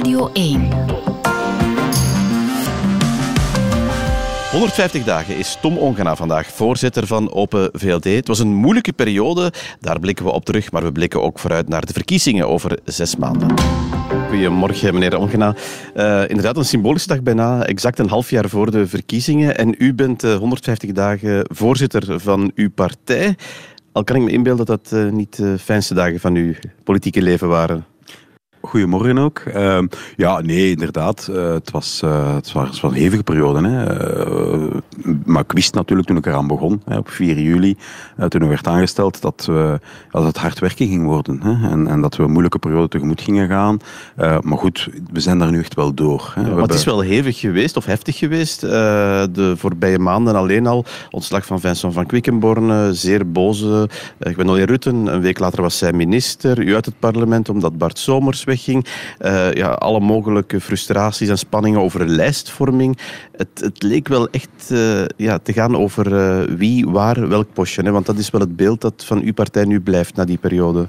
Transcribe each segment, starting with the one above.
Radio 1. 150 dagen is Tom Ongena vandaag voorzitter van Open VLD. Het was een moeilijke periode, daar blikken we op terug, maar we blikken ook vooruit naar de verkiezingen over zes maanden. Goedemorgen, meneer Ongena. Uh, inderdaad, een symbolische dag bijna, exact een half jaar voor de verkiezingen. En u bent uh, 150 dagen voorzitter van uw partij. Al kan ik me inbeelden dat dat uh, niet de fijnste dagen van uw politieke leven waren. Goedemorgen ook. Uh, ja, nee, inderdaad. Uh, het, was, uh, het, was, het was een hevige periode. Hè. maar ik wist natuurlijk toen ik eraan begon, hè, op 4 juli, toen er werd aangesteld, dat, dat het hard werken ging worden. Hè. En, en, dat we een moeilijke periode tegemoet gingen gaan. maar goed, we zijn daar nu echt wel door. Hè. Ja, het is wel hevig geweest, of heftig geweest, de voorbije maanden alleen al. Ontslag van Vincent van Quickenborne, zeer boze. ik ben Rutten, een week later was zij minister, u uit het parlement, omdat Bart Somers wegging. Uh, ja, alle mogelijke frustraties en spanningen over lijstvorming. Het, het leek wel echt uh, ja, te gaan over uh, wie, waar, welk postje. Hè? Want dat is wel het beeld dat van uw partij nu blijft na die periode.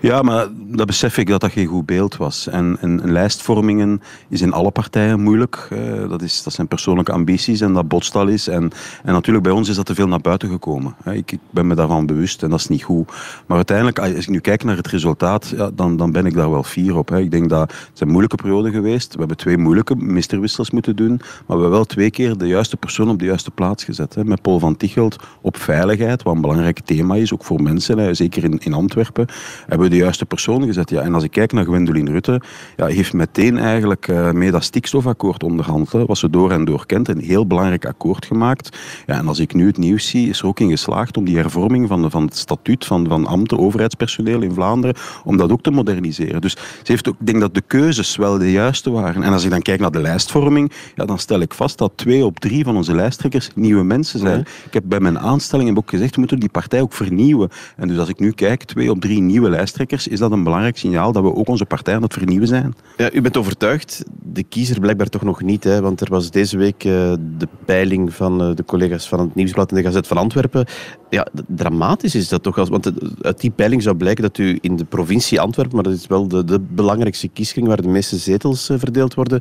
Ja, maar dat besef ik dat dat geen goed beeld was. En, en lijstvormingen is in alle partijen moeilijk. Uh, dat, is, dat zijn persoonlijke ambities en dat botst al is. En, en natuurlijk bij ons is dat te veel naar buiten gekomen. Ik, ik ben me daarvan bewust en dat is niet goed. Maar uiteindelijk, als ik nu kijk naar het resultaat, ja, dan, dan ben ik daar wel fier op. Ik denk dat het zijn moeilijke periode geweest. We hebben twee moeilijke ministerwissels moeten doen. Maar we hebben wel twee keer de juiste persoon op de juiste plaats gezet. Met Paul van Tichelt op veiligheid, wat een belangrijk thema is, ook voor mensen, zeker in, in Antwerpen hebben de juiste persoon gezet. Ja, en als ik kijk naar Gwendoline Rutte, ja, heeft meteen eigenlijk uh, mee dat stikstofakkoord onderhandeld, wat ze door en door kent, een heel belangrijk akkoord gemaakt. Ja, en als ik nu het nieuws zie, is er ook in geslaagd om die hervorming van, van het statuut van, van ambten, overheidspersoneel in Vlaanderen, om dat ook te moderniseren. Dus ze heeft ook, ik denk dat de keuzes wel de juiste waren. En als ik dan kijk naar de lijstvorming, ja, dan stel ik vast dat twee op drie van onze lijsttrekkers nieuwe mensen zijn. Ik heb bij mijn aanstelling ook gezegd, we moeten die partij ook vernieuwen. En dus als ik nu kijk, twee op drie nieuwe lijsttrekkers, is dat een belangrijk signaal dat we ook onze partij aan het vernieuwen zijn. Ja, u bent overtuigd, de kiezer blijkbaar toch nog niet, hè? want er was deze week uh, de peiling van uh, de collega's van het Nieuwsblad en de Gazet van Antwerpen. Ja, dramatisch is dat toch, als, want uit die peiling zou blijken dat u in de provincie Antwerpen, maar dat is wel de, de belangrijkste kieskring waar de meeste zetels uh, verdeeld worden,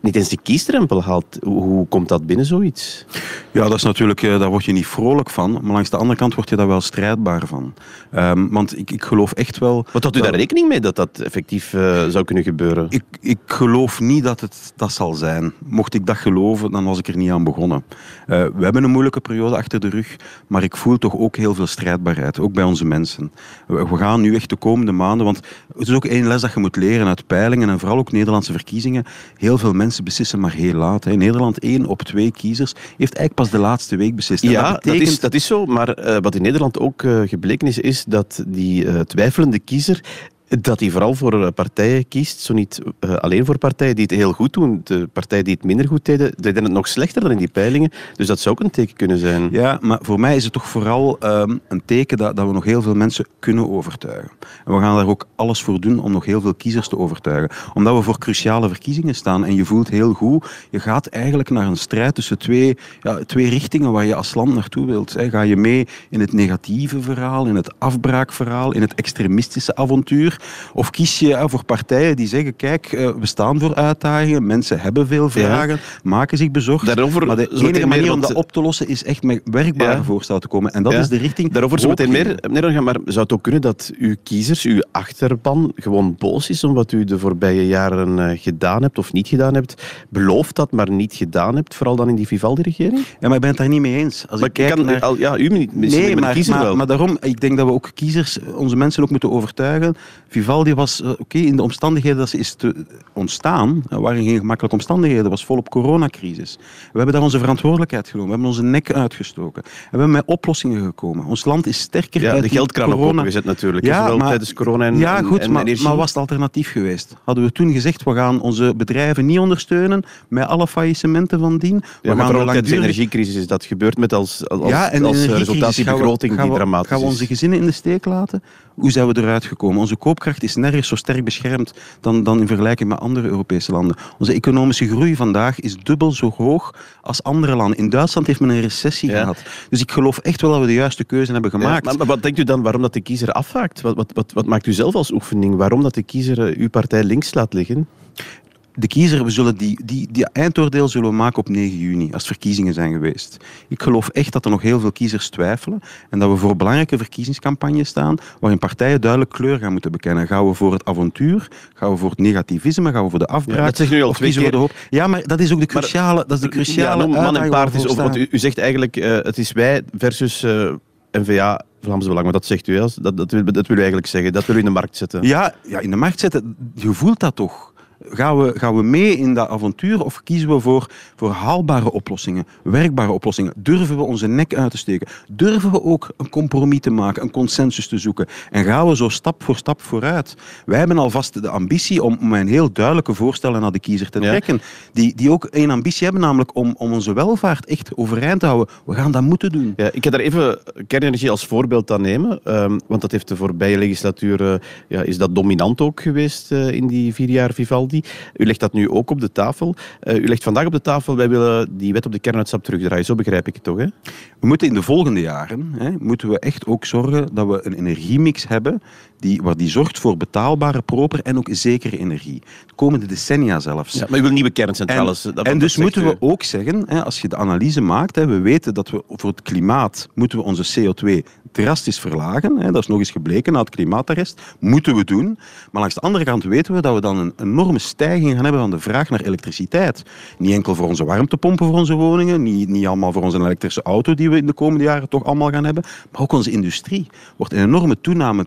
niet eens de kiesdrempel haalt. Hoe komt dat binnen, zoiets? Ja, dat is natuurlijk, daar word je niet vrolijk van. Maar langs de andere kant word je daar wel strijdbaar van. Um, want ik, ik geloof echt wel... Wat had u daar rekening mee dat dat effectief uh, zou kunnen gebeuren? Ik, ik geloof niet dat het dat zal zijn. Mocht ik dat geloven, dan was ik er niet aan begonnen. Uh, we hebben een moeilijke periode achter de rug, maar ik voel toch ook heel veel strijdbaarheid, ook bij onze mensen. We, we gaan nu echt de komende maanden, want het is ook één les dat je moet leren uit peilingen en vooral ook Nederlandse verkiezingen. Heel veel mensen beslissen maar heel laat. In Nederland, één op twee kiezers heeft eigenlijk pas de laatste week beslist. Ja, dat, betekent... dat, is, dat is zo, maar uh, wat in Nederland ook gebleken is, is dat die twijfelende kiezer dat hij vooral voor partijen kiest, zo niet uh, alleen voor partijen die het heel goed doen. De partijen die het minder goed deden, deden het nog slechter dan in die peilingen. Dus dat zou ook een teken kunnen zijn. Ja, maar voor mij is het toch vooral um, een teken dat, dat we nog heel veel mensen kunnen overtuigen. En we gaan daar ook alles voor doen om nog heel veel kiezers te overtuigen. Omdat we voor cruciale verkiezingen staan en je voelt heel goed, je gaat eigenlijk naar een strijd tussen twee, ja, twee richtingen waar je als land naartoe wilt. Ga je mee in het negatieve verhaal, in het afbraakverhaal, in het extremistische avontuur? Of kies je voor partijen die zeggen, kijk, eh, we staan voor uitdagingen, mensen hebben veel vragen, ja. maken zich bezorgd. Daarover, maar de enige manier om dat op te lossen is echt met werkbare ja. voorstellen te komen. En dat ja. is de richting... Daarover zo meteen meer. Meneer maar zou het ook kunnen dat uw kiezers, uw achterban, gewoon boos is om wat u de voorbije jaren uh, gedaan hebt of niet gedaan hebt? Belooft dat, maar niet gedaan hebt, vooral dan in die Vivaldi-regering? Ja, maar ik ben het daar niet mee eens. Als maar ik kijk kan, naar... al, ja, u niet, nee, maar, maar, wel. maar daarom, ik denk dat we ook kiezers, onze mensen ook moeten overtuigen. Vivaldi was, uh, oké, okay, in de omstandigheden dat ze is te ontstaan, waren geen gemakkelijke omstandigheden, was volop coronacrisis. We hebben daar onze verantwoordelijkheid genomen, we hebben onze nek uitgestoken. En we hebben met oplossingen gekomen. Ons land is sterker ja, uit de geldkraan op corona. gezet natuurlijk, ja, zowel maar, tijdens corona en Ja, goed, en maar, maar was het alternatief geweest? Hadden we toen gezegd, we gaan onze bedrijven niet ondersteunen met alle faillissementen van dien. We ja, maar vooral tijdens de energiecrisis is dat gebeurd met als, als, ja, en als resultaat die begroting die dramatisch Gaan we onze gezinnen in de steek laten? Hoe zijn we eruit gekomen? Onze koopkracht is nergens zo sterk beschermd dan, dan in vergelijking met andere Europese landen. Onze economische groei vandaag is dubbel zo hoog als andere landen. In Duitsland heeft men een recessie ja. gehad. Dus ik geloof echt wel dat we de juiste keuze hebben gemaakt. Ja, maar, maar, wat denkt u dan waarom dat de kiezer afhaakt? Wat, wat, wat, wat maakt u zelf als oefening? Waarom dat de kiezer uw partij links laat liggen? De kiezer, we zullen die, die, die eindoordeel zullen we maken op 9 juni, als verkiezingen zijn geweest. Ik geloof echt dat er nog heel veel kiezers twijfelen en dat we voor belangrijke verkiezingscampagnes staan waarin partijen duidelijk kleur gaan moeten bekennen. Gaan we voor het avontuur? Gaan we voor het negativisme? Gaan we voor de afbraak? Ja, dat zeg nu al twee keer. De hoop? Ja, maar dat is ook de cruciale, maar, dat is de cruciale ja, man en paard is over, want u, u, zegt eigenlijk, uh, het is wij versus uh, eh, NVA Vlaams Belang, maar dat zegt u, dat, dat, wil, dat wil u eigenlijk zeggen. Dat wil u in de markt zetten. Ja, ja, in de markt zetten. Je voelt dat toch. Gaan we, gaan we mee in dat avontuur of kiezen we voor, voor haalbare oplossingen, werkbare oplossingen? Durven we onze nek uit te steken? Durven we ook een compromis te maken, een consensus te zoeken? En gaan we zo stap voor stap vooruit? Wij hebben alvast de ambitie om, om een heel duidelijke voorstellen naar de kiezer te trekken. Die, die ook een ambitie hebben, namelijk om, om onze welvaart echt overeind te houden. We gaan dat moeten doen. Ja, ik ga daar even kernenergie als voorbeeld aan nemen, um, want dat heeft de voorbije legislatuur, uh, ja, is dat dominant ook geweest uh, in die vier jaar U legt dat nu ook op de tafel. Uh, u legt vandaag op de tafel, wij willen die wet op de kernuitstap terugdraaien. Zo begrijp ik het toch? Hè? We moeten in de volgende jaren hè, moeten we echt ook zorgen dat we een energiemix hebben die, waar die zorgt voor betaalbare, proper en ook zekere energie. De komende decennia zelfs. Ja, maar u wil nieuwe kerncentrales. En, en dus moeten we ook zeggen, hè, als je de analyse maakt, hè, we weten dat we voor het klimaat moeten we onze CO2 drastisch verlagen. Hè, dat is nog eens gebleken na het klimaatarrest. Moeten we doen. Maar langs de andere kant weten we dat we dan een enorme stijging gaan hebben van de vraag naar elektriciteit. Niet enkel voor onze warmtepompen voor onze woningen, niet, niet allemaal voor onze elektrische auto die we in de komende jaren toch allemaal gaan hebben, maar ook onze industrie. Wordt een enorme toename, 62%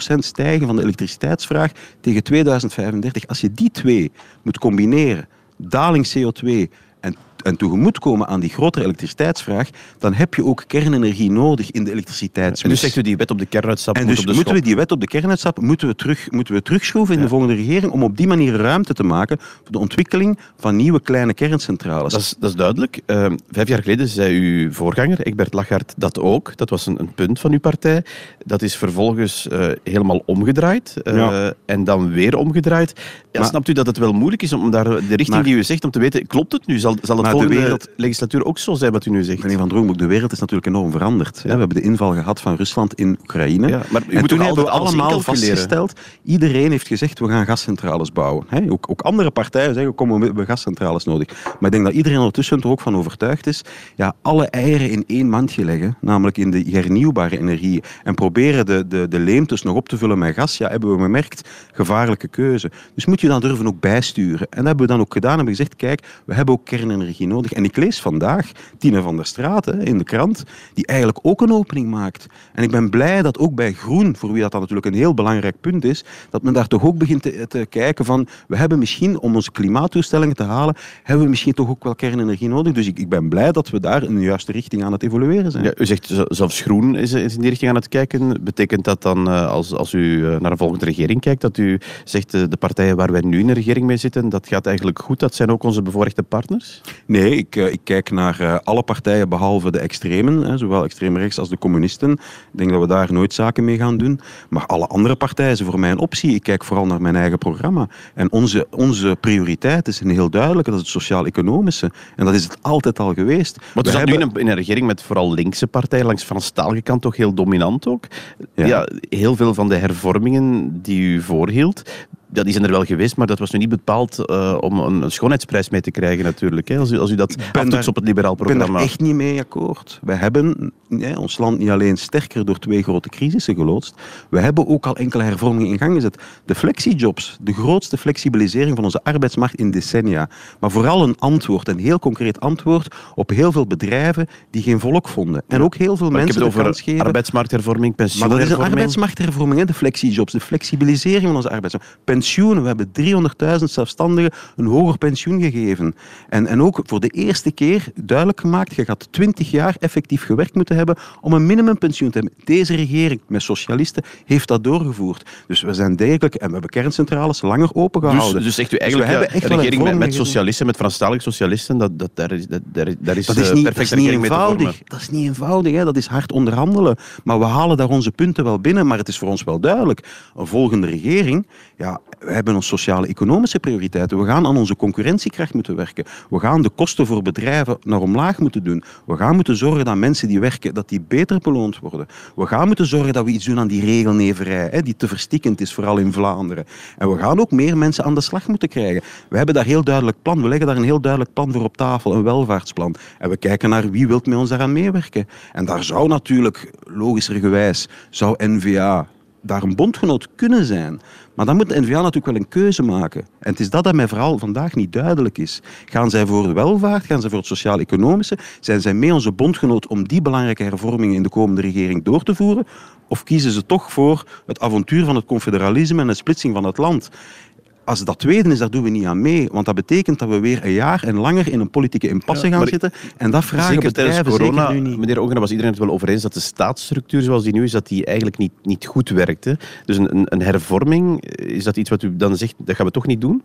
stijgen van de elektriciteitsvraag tegen 2035. Als je die twee moet combineren, daling CO2 en en tegemoetkomen aan die grotere elektriciteitsvraag, dan heb je ook kernenergie nodig in de elektriciteitsmix. En dus zegt u die wet op de kernuitstap En dus moeten we die wet op de kernuitstap moeten we terug, moeten we terugschroeven in de volgende regering om op die manier ruimte te maken voor de ontwikkeling van nieuwe kleine kerncentrales. Dat is, dat is duidelijk. Uh, vijf jaar geleden zei uw voorganger, Egbert Lachart, dat ook. Dat was een, een punt van uw partij. Dat is vervolgens uh, helemaal omgedraaid uh, ja. en dan weer omgedraaid. Ja, maar, snapt u dat het wel moeilijk is om daar de richting maar, die u zegt, om te weten, klopt het nu? Zal, zal het volgende de wereld, legislatuur ook zo zijn wat u nu zegt? Meneer Van Droomboek, de wereld is natuurlijk enorm veranderd. Ja. We hebben de inval gehad van Rusland in Oekraïne. Ja, maar en toen hebben we allemaal vastgesteld, iedereen heeft gezegd, we gaan gascentrales bouwen. He, ook, ook, andere partijen zeggen, kom, we hebben gascentrales nodig. Maar ik denk dat iedereen ondertussen er ook van overtuigd is, ja, alle eieren in één mandje leggen, namelijk in de hernieuwbare energie, en proberen de, de, de leemtes nog op te vullen met gas, ja, hebben we gemerkt, gevaarlijke keuze. Dus moet je dan durven ook bijsturen. En dat hebben we dan ook gedaan, hebben gezegd, kijk, we hebben ook kernenergie nodig. En ik lees vandaag Tine van der Straten in de krant, die eigenlijk ook een opening maakt. En ik ben blij dat ook bij Groen, voor wie dat dan natuurlijk een heel belangrijk punt is, dat men daar toch ook begint te, kijken van, we hebben misschien, om onze klimaatdoelstellingen te halen, hebben we misschien toch ook wel kernenergie nodig. Dus ik, ik ben blij dat we daar in de juiste richting aan het evolueren zijn. Ja, u zegt zelfs Groen is, is in die richting aan het kijken. Betekent dat dan, eh, als, als u eh, naar een volgende regering kijkt, dat u zegt, eh, de partijen waar wij nu in de regering mee zitten, dat gaat eigenlijk goed? Dat zijn ook onze bevoorrechte partners? Nee, ik, ik kijk naar alle partijen behalve de extremen, zowel extreem rechts als de communisten. Ik denk dat we daar nooit zaken mee gaan doen. Maar alle andere partijen zijn voor mij een optie. Ik kijk vooral naar mijn eigen programma. En onze, onze prioriteit is een heel duidelijke, dat is het sociaal-economische. En dat is het altijd al geweest. Maar we zat hebben... nu in een, regering met vooral linkse partijen, langs Franstalige kant toch heel dominant ook. Ja. ja. heel veel van de hervormingen die u voorhield, ja, die zijn er wel geweest, maar dat was nu niet bepaald uh, om een schoonheidsprijs mee te krijgen natuurlijk. Hè, als, u, als u dat aftoetst op het liberaal programma. Ik ben er echt niet mee akkoord. We hebben ja, ons land niet alleen sterker door twee grote crisissen geloodst, we hebben ook al enkele hervormingen in gang gezet. De flexijobs, de grootste flexibilisering van onze arbeidsmarkt in decennia. Maar vooral een antwoord, een heel concreet antwoord op heel veel bedrijven die geen volk vonden. En ook heel veel maar mensen ik heb het over arbeidsmarkthervorming, pensioenhervorming. Maar dat is een arbeidsmarkthervorming, hè, de flexijobs, de flexibilisering van onze arbeidsmarkt pensioenen. We hebben 300.000 zelfstandigen een hoger pensioen gegeven. En, en ook voor de eerste keer duidelijk gemaakt, je gaat 20 jaar effectief gewerkt moeten hebben om een minimumpensioen te hebben. Deze regering met socialisten heeft dat doorgevoerd. Dus we zijn degelijk, en we hebben kerncentrales langer opengehouden. Dus, dus zegt u eigenlijk, dus we ja, een regering met, met socialisten, met Franstalige socialisten, dat, dat, daar is, dat, daar, daar is, dat is niet, dat is niet eenvoudig. Dat is niet eenvoudig, hè. dat is hard onderhandelen. Maar we halen daar onze punten wel binnen, maar het is voor ons wel duidelijk. Een volgende regering, ja, we hebben ons sociale-economische prioriteiten. We gaan aan onze concurrentiekracht moeten werken. We gaan de kosten voor bedrijven naar omlaag moeten doen. We gaan moeten zorgen dat mensen die werken, dat die beter beloond worden. We gaan moeten zorgen dat we iets doen aan die regelneverij, hè, die te verstikkend is, vooral in Vlaanderen. En we gaan ook meer mensen aan de slag moeten krijgen. We hebben daar heel duidelijk plan. We leggen daar een heel duidelijk plan voor op tafel, een welvaartsplan. En we kijken naar wie wilt met ons daaraan meewerken. En daar zou natuurlijk, logischergewijs, zou NVA daar een bondgenoot kunnen zijn. Maar dan moet de NVA natuurlijk wel een keuze maken. En het is dat dat mij vooral vandaag niet duidelijk is. Gaan zij voor de welvaart? Gaan zij voor het sociaal-economische? Zijn zij mee onze bondgenoot om die belangrijke hervormingen in de komende regering door te voeren? Of kiezen ze toch voor het avontuur van het confederalisme en de splitsing van het land? Als dat tweede is, daar doen we niet aan mee. Want dat betekent dat we weer een jaar en langer in een politieke impasse gaan zitten. En dat vragen zeker bedrijven corona, zeker nu niet. Meneer was iedereen het wel over eens dat de staatsstructuur zoals die nu is, dat die eigenlijk niet, niet goed werkte. Dus een, een, een hervorming, is dat iets wat u dan zegt, dat gaan we toch niet doen?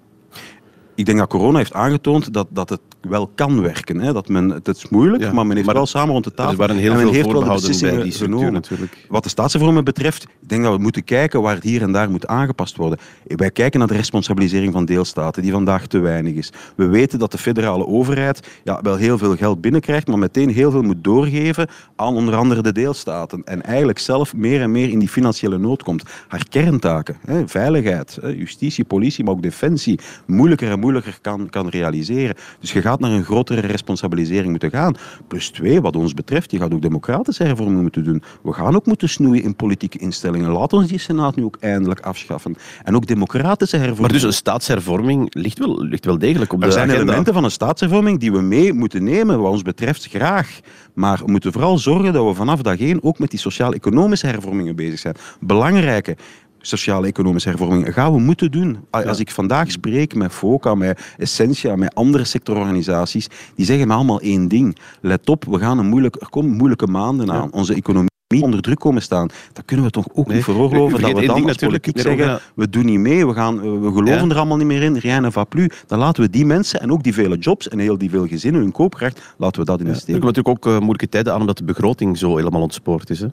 Ik denk dat corona heeft aangetoond dat, dat het wel kan werken. Hè. Dat men, het is moeilijk, Ja, maar men heeft maar wel samen rond de tafel. Er waren heel en men veel voorbehouden bij die structuur natuurlijk. Wat de staatshervorming betreft, ik denk dat we moeten kijken waar het hier en daar moet aangepast worden. Wij kijken naar de responsabilisering van deelstaten, die vandaag te weinig is. We weten dat de federale overheid ja, wel heel veel geld binnenkrijgt, maar meteen heel veel moet doorgeven aan onder andere de deelstaten. En eigenlijk zelf meer en meer in die financiële nood komt. Haar kerntaken, hè, veiligheid, justitie, politie, maar ook defensie, moeilijker en moeilijker kan, kan realiseren. Dus je gaat naar een grotere responsabilisering moeten gaan. Plus twee, wat ons betreft, je gaat ook democratische hervormingen moeten doen. We gaan ook moeten snoeien in politieke instellingen. Laat ons die Senaat nu ook eindelijk afschaffen. En ook democratische hervormingen. Maar dus een staatshervorming ligt wel, ligt wel degelijk op Er de zijn agenda. elementen van een staatshervorming die we mee moeten nemen, wat ons betreft graag. Maar we moeten vooral zorgen dat we vanaf dag één ook met die sociaal-economische hervormingen bezig zijn. Belangrijke sociaal-economische hervormingen gaan we moeten doen. Als ik vandaag spreek met FOCA, met Essentia, met andere sectororganisaties, die zeggen me allemaal één ding. Let op, we gaan een moeilijk, er komen moeilijke maanden aan. Onze economie onder druk komen staan. Dat kunnen we toch ook Nee, niet veroorloven dat we dan als natuurlijk, politiek zeggen, we doen niet mee, we, gaan, we geloven Ja. er allemaal niet meer in, rien ne va plus. Dan laten we die mensen en ook die vele jobs en heel die veel gezinnen, hun koopkracht, laten we dat Er investeren. komen natuurlijk ook eh, moeilijke tijden aan omdat de begroting zo helemaal ontspoord is. Hè?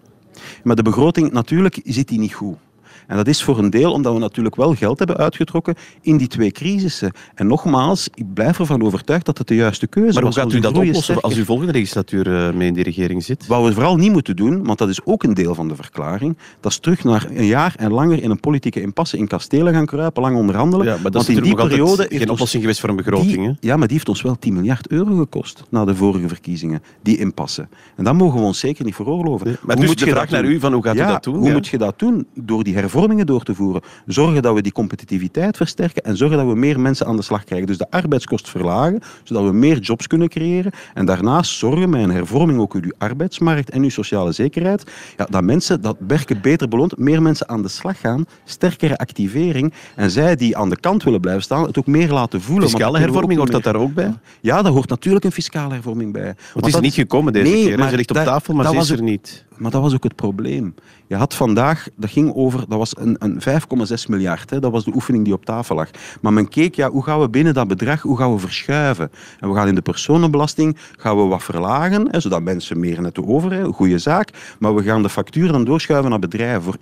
Maar de begroting, natuurlijk zit die niet goed. En dat is voor een deel omdat we natuurlijk wel geld hebben uitgetrokken in die twee crisissen. En nogmaals, ik blijf ervan overtuigd dat het de juiste keuze Maar hoe was. gaat u dat oplossen als sterker. u volgende legislatuur eh, mee in die regering zit? Wat we vooral niet moeten doen, want dat is ook een deel van de verklaring, dat is terug naar een jaar en langer in een politieke impasse in kastelen gaan kruipen, lang onderhandelen. Ja, maar dat want is in die periode geen oplossing geweest voor een begroting. Die, ja, maar die heeft ons wel 10 miljard euro gekost na de vorige verkiezingen, die impasse. En dat mogen we ons zeker niet veroorloven. Maar Hoe dus moet de je vraag naar u, van hoe gaat u dat doen? Hoe Ja. moet je dat doen? Door die hervormingen door te voeren. Zorgen dat we die competitiviteit versterken en zorgen dat we meer mensen aan de slag krijgen. Dus de arbeidskost verlagen, zodat we meer jobs kunnen creëren. En daarnaast zorgen met een hervorming ook uw arbeidsmarkt en uw sociale zekerheid, ja, dat mensen dat werken beter beloond, meer mensen aan de slag gaan, sterkere activering. En zij die aan de kant willen blijven staan, het ook meer laten voelen. Fiscale hervorming, hoort dat daar ook bij? Ja, daar hoort natuurlijk een fiscale hervorming bij. Want het is dat- niet gekomen deze Nee, keer. Ze ligt op tafel, maar ze is er niet. Maar dat was ook het probleem. Je had vandaag, dat ging over, dat was een, een 5,6 miljard. Hè, dat was de oefening die op tafel lag. Maar men keek, ja, hoe gaan we binnen dat bedrag, hoe gaan we verschuiven? En we gaan in de personenbelasting gaan we wat verlagen, hè, zodat mensen meer netto over hebben, goede zaak. Maar we gaan de factuur dan doorschuiven naar bedrijven. Voor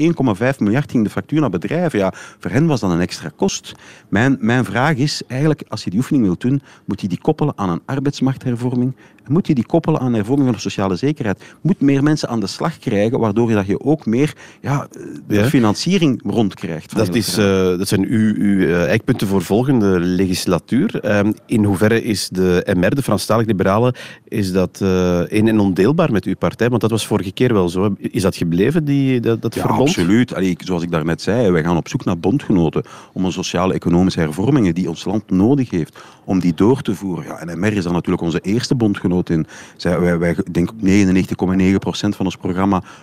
1,5 miljard ging de factuur naar bedrijven. Ja, voor hen was dat een extra kost. Mijn, mijn vraag is eigenlijk, als je die oefening wilt doen, moet je die koppelen aan een arbeidsmarkthervorming. Moet je die koppelen aan een hervorming van de sociale zekerheid. Moet meer mensen aan de slag krijgen, waardoor je, dat je ook meer ja, de Ja. financiering rondkrijgt. Dat, is, eh, dat zijn uw, uw eh, eikpunten voor volgende legislatuur. Ehm, in hoeverre is de MR, de Franstalig Liberalen, is dat eh een en ondeelbaar met uw partij? Want dat was vorige keer wel zo. Is dat gebleven, die, dat, dat Ja, verbond? absoluut. Allee, zoals ik daarnet zei, wij gaan op zoek naar bondgenoten om een sociale economische hervormingen die ons land nodig heeft, om die door te voeren. Ja, en MR is daar natuurlijk onze eerste bondgenoot in. Zij, wij, wij denk 99,9% van ons programma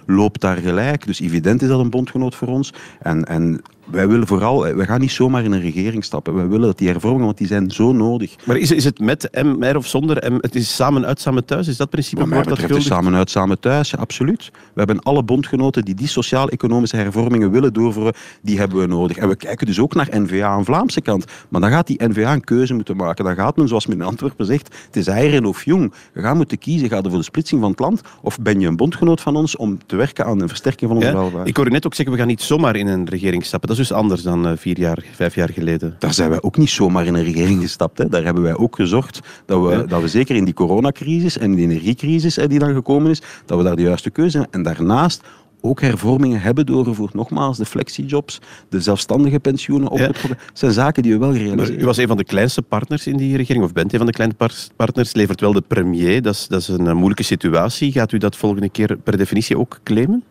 loopt daar gelijk. Dus evident is dat een bondgenoot voor ons. En, en wij willen vooral, wij gaan niet zomaar in een regering stappen. Wij willen dat die hervormingen, want die zijn zo nodig. Maar is, is het met MR of zonder M? Het is samen uit, samen thuis? Is dat principe Wat mij dat betreft is guldig? samen uit, samen thuis, ja, absoluut. We hebben alle bondgenoten die die sociaal-economische hervormingen willen doorvoeren, die hebben we nodig. En we kijken dus ook naar NVA aan Vlaamse kant. Maar dan gaat die NVA een keuze moeten maken. Dan gaat men, zoals men in Antwerpen zegt, het is eieren of jong. Je gaat moeten kiezen, ga je voor de splitsing van het land of ben je een bondgenoot van ons om te werken aan een versterking van onze Ja, welvaart? ik hoor u net ook zeggen, we gaan niet zomaar in een regering stappen. Dat dus anders dan uh, vier jaar, vijf jaar geleden. Daar zijn wij ook niet zomaar in een regering gestapt. Hè. Daar hebben wij ook gezorgd dat we, ja. dat we zeker in die coronacrisis en de energiecrisis hè, die dan gekomen is, dat we daar de juiste keuze hebben. En daarnaast ook hervormingen hebben doorgevoerd. Nogmaals, de flexijobs, de zelfstandige pensioenen opgetrokken. Ja. zijn zaken die we wel realiseren. u was een van de kleinste partners in die regering, of bent een van de kleine partners, levert wel de premier. Dat is, dat is een moeilijke situatie. Gaat u dat volgende keer per definitie ook claimen?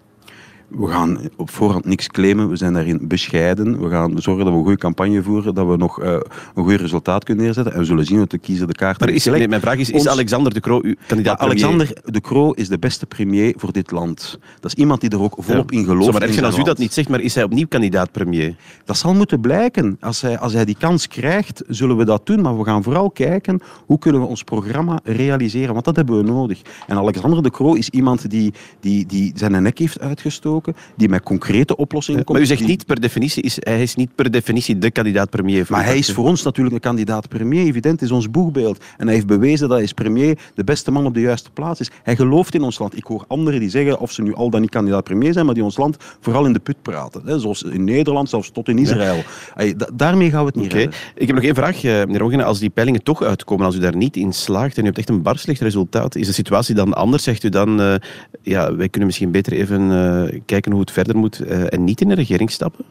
We gaan op voorhand niks claimen. We zijn daarin bescheiden. We gaan zorgen dat we een goede campagne voeren, dat we nog uh, een goed resultaat kunnen neerzetten. En we zullen zien wat de kiezer de kaart maar is, nee, Mijn vraag is, is Alexander de Croo uw kandidaat ja, Alexander de Croo is de beste premier voor dit land. Dat is iemand die er ook volop ja. in gelooft. Zo, maar erg als u dat niet zegt, maar is hij opnieuw kandidaat premier? Dat zal moeten blijken. Als hij, als hij die kans krijgt, zullen we dat doen. Maar we gaan vooral kijken, hoe kunnen we ons programma realiseren? Want dat hebben we nodig. En Alexander de Croo is iemand die, die, die zijn nek heeft uitgestoken die met concrete oplossingen komt. Maar u zegt niet per definitie, is, hij is niet per definitie de kandidaat-premier. Maar hij is voor ons natuurlijk een kandidaat-premier. Evident is ons boegbeeld. En hij heeft bewezen dat hij is premier de beste man op de juiste plaats is. Hij gelooft in ons land. Ik hoor anderen die zeggen, of ze nu al dan niet kandidaat-premier zijn, maar die ons land vooral in de put praten. Hè? Zoals in Nederland, zelfs tot in Israël. Ja. daarmee gaan we het niet okay. Ik heb nog één vraag, eh, meneer Ongenen. Als die peilingen toch uitkomen, als u daar niet in slaagt en u hebt echt een bar slecht resultaat, is de situatie dan anders? Zegt u dan, uh, ja, wij kunnen misschien beter even uh, kijken hoe het verder moet uh, en niet in de regering stappen?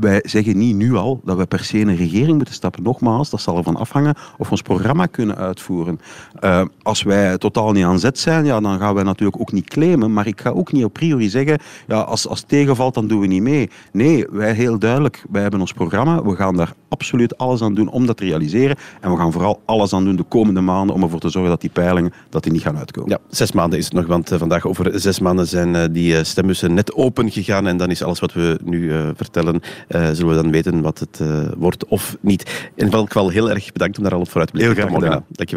Wij zeggen niet nu al dat we per se in een regering moeten stappen. Nogmaals, dat zal ervan afhangen of we ons programma kunnen uitvoeren. Uh, als wij totaal niet aan zet zijn, ja, dan gaan wij natuurlijk ook niet claimen. Maar ik ga ook niet op priori zeggen, ja, als, als tegenvalt, dan doen we niet mee. Nee, wij heel duidelijk, wij hebben ons programma. We gaan daar absoluut alles aan doen om dat te realiseren. En we gaan vooral alles aan doen de komende maanden om ervoor te zorgen dat die peilingen dat die niet gaan uitkomen. Ja, zes maanden is het nog, want uh, vandaag over zes maanden zijn uh, die stembussen net open gegaan. En dan is alles wat we nu vertellen zullen we dan weten wat het uh, wordt of niet. In elk geval heel erg bedankt om daar al op vooruit te blikken. Heel graag gedaan. Dankjewel.